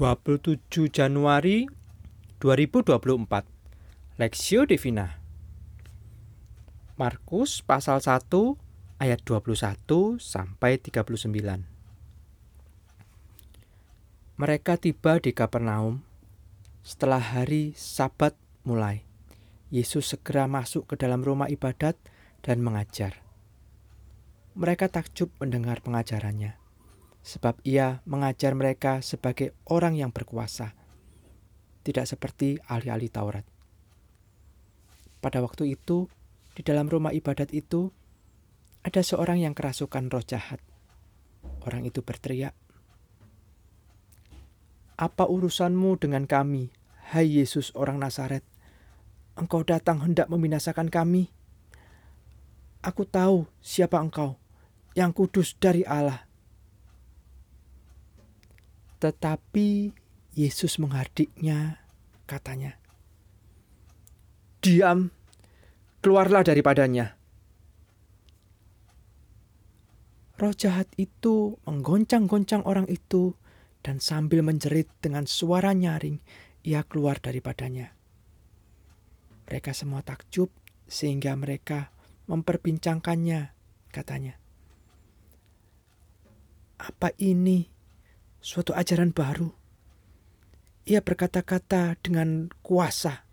27 Januari 2024 Lexio Divina Markus pasal 1 ayat 21 sampai 39 Mereka tiba di Kapernaum setelah hari Sabat mulai. Yesus segera masuk ke dalam rumah ibadat dan mengajar. Mereka takjub mendengar pengajarannya sebab ia mengajar mereka sebagai orang yang berkuasa, tidak seperti ahli-ahli Taurat. Pada waktu itu, di dalam rumah ibadat itu, ada seorang yang kerasukan roh jahat. Orang itu berteriak, "Apa urusanmu dengan kami, hai Yesus orang Nazaret? Engkau datang hendak membinasakan kami? Aku tahu siapa engkau, yang kudus dari Allah." Tetapi Yesus menghardiknya, katanya, "Diam, keluarlah daripadanya." Roh jahat itu menggoncang-goncang orang itu, dan sambil menjerit dengan suara nyaring, ia keluar daripadanya. Mereka semua takjub, sehingga mereka memperbincangkannya, katanya. Apa ini suatu ajaran baru. Ia berkata-kata dengan kuasa.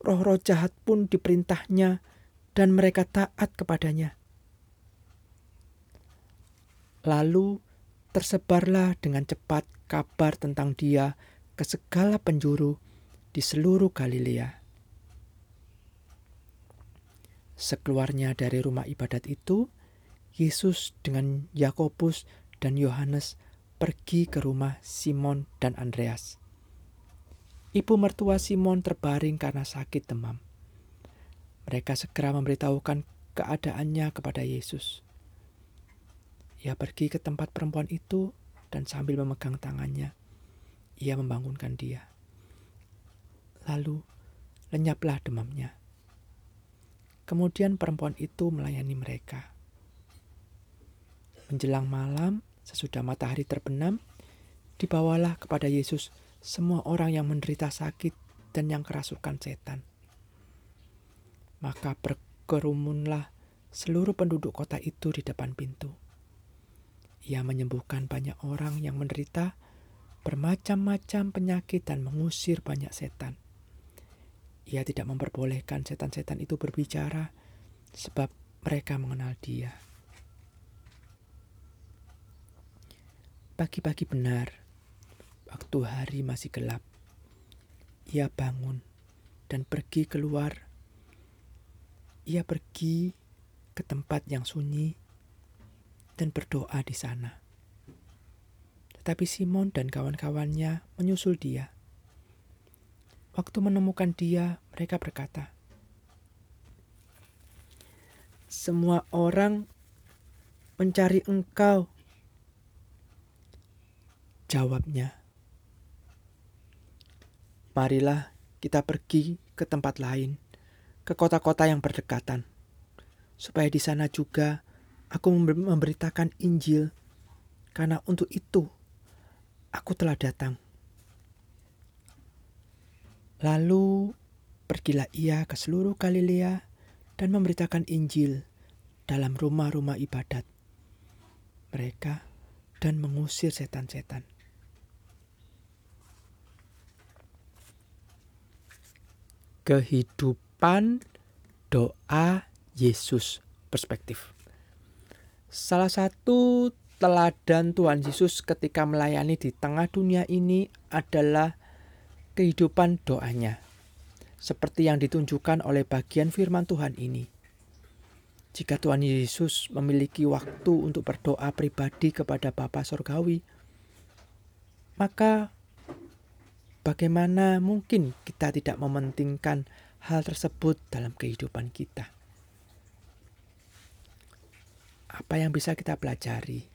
Roh-roh jahat pun diperintahnya dan mereka taat kepadanya. Lalu tersebarlah dengan cepat kabar tentang dia ke segala penjuru di seluruh Galilea. Sekeluarnya dari rumah ibadat itu, Yesus dengan Yakobus dan Yohanes pergi ke rumah Simon dan Andreas. Ibu mertua Simon terbaring karena sakit demam. Mereka segera memberitahukan keadaannya kepada Yesus. Ia pergi ke tempat perempuan itu dan sambil memegang tangannya, ia membangunkan dia. Lalu lenyaplah demamnya. Kemudian perempuan itu melayani mereka. Menjelang malam, Sesudah matahari terbenam, dibawalah kepada Yesus semua orang yang menderita sakit dan yang kerasukan setan. Maka berkerumunlah seluruh penduduk kota itu di depan pintu. Ia menyembuhkan banyak orang yang menderita bermacam-macam penyakit dan mengusir banyak setan. Ia tidak memperbolehkan setan-setan itu berbicara sebab mereka mengenal dia. Pagi-pagi benar, waktu hari masih gelap, ia bangun dan pergi keluar. Ia pergi ke tempat yang sunyi dan berdoa di sana. Tetapi Simon dan kawan-kawannya menyusul dia. Waktu menemukan dia, mereka berkata, "Semua orang mencari engkau." Jawabnya, marilah kita pergi ke tempat lain, ke kota-kota yang berdekatan, supaya di sana juga aku memberitakan Injil, karena untuk itu aku telah datang. Lalu pergilah ia ke seluruh Galilea dan memberitakan Injil dalam rumah-rumah ibadat mereka dan mengusir setan-setan. Kehidupan doa Yesus perspektif. Salah satu teladan Tuhan Yesus ketika melayani di tengah dunia ini adalah kehidupan doanya. Seperti yang ditunjukkan oleh bagian firman Tuhan ini. Jika Tuhan Yesus memiliki waktu untuk berdoa pribadi kepada Bapa Sorgawi, maka Bagaimana mungkin kita tidak mementingkan hal tersebut dalam kehidupan kita? Apa yang bisa kita pelajari?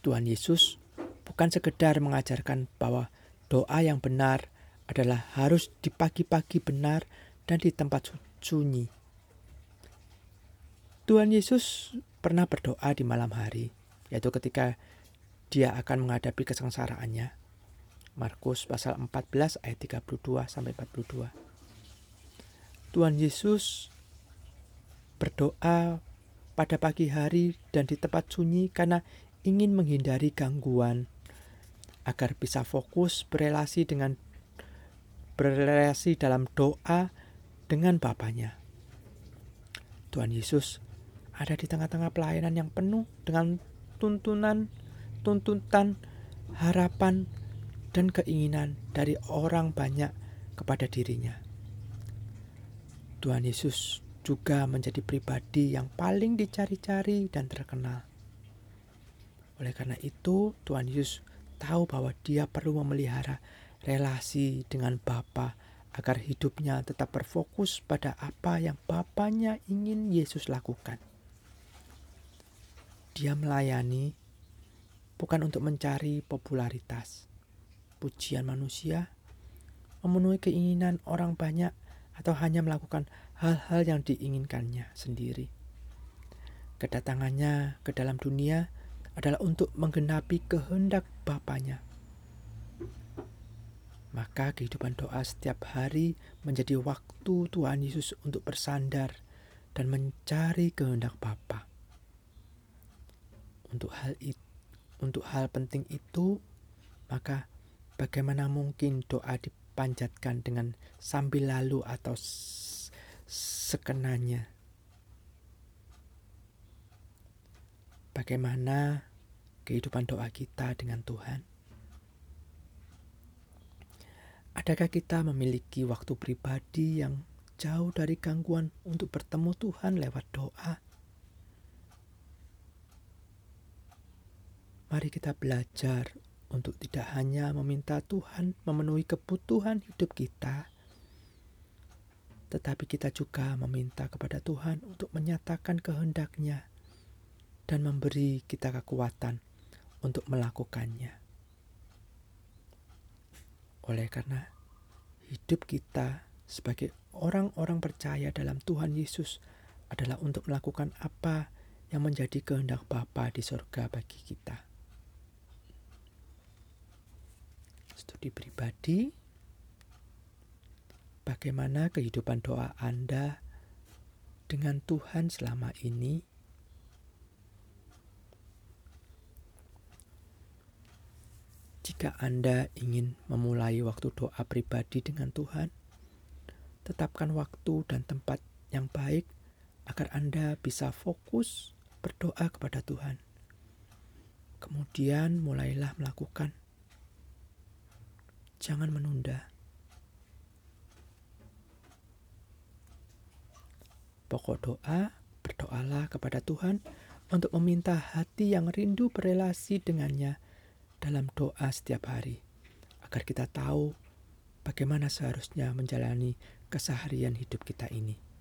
Tuhan Yesus bukan sekedar mengajarkan bahwa doa yang benar adalah harus di pagi-pagi benar dan di tempat sunyi. Tuhan Yesus pernah berdoa di malam hari, yaitu ketika dia akan menghadapi kesengsaraannya. Markus pasal 14 ayat 32 sampai 42. Tuhan Yesus berdoa pada pagi hari dan di tempat sunyi karena ingin menghindari gangguan agar bisa fokus berelasi dengan berelasi dalam doa dengan Bapaknya. Tuhan Yesus ada di tengah-tengah pelayanan yang penuh dengan tuntunan tuntutan, harapan, dan keinginan dari orang banyak kepada dirinya. Tuhan Yesus juga menjadi pribadi yang paling dicari-cari dan terkenal. Oleh karena itu, Tuhan Yesus tahu bahwa dia perlu memelihara relasi dengan Bapa agar hidupnya tetap berfokus pada apa yang Bapaknya ingin Yesus lakukan. Dia melayani bukan untuk mencari popularitas, pujian manusia, memenuhi keinginan orang banyak, atau hanya melakukan hal-hal yang diinginkannya sendiri. Kedatangannya ke dalam dunia adalah untuk menggenapi kehendak Bapaknya. Maka kehidupan doa setiap hari menjadi waktu Tuhan Yesus untuk bersandar dan mencari kehendak Bapa. Untuk hal itu, untuk hal penting itu, maka bagaimana mungkin doa dipanjatkan dengan sambil lalu atau sekenanya? Bagaimana kehidupan doa kita dengan Tuhan? Adakah kita memiliki waktu pribadi yang jauh dari gangguan untuk bertemu Tuhan lewat doa? Mari kita belajar untuk tidak hanya meminta Tuhan memenuhi kebutuhan hidup kita, tetapi kita juga meminta kepada Tuhan untuk menyatakan kehendaknya dan memberi kita kekuatan untuk melakukannya. Oleh karena hidup kita sebagai orang-orang percaya dalam Tuhan Yesus adalah untuk melakukan apa yang menjadi kehendak Bapa di sorga bagi kita. Studi pribadi, bagaimana kehidupan doa Anda dengan Tuhan selama ini. Jika Anda ingin memulai waktu doa pribadi dengan Tuhan, tetapkan waktu dan tempat yang baik agar Anda bisa fokus berdoa kepada Tuhan. Kemudian mulailah melakukan jangan menunda. Pokok doa, berdoalah kepada Tuhan untuk meminta hati yang rindu berelasi dengannya dalam doa setiap hari, agar kita tahu bagaimana seharusnya menjalani keseharian hidup kita ini.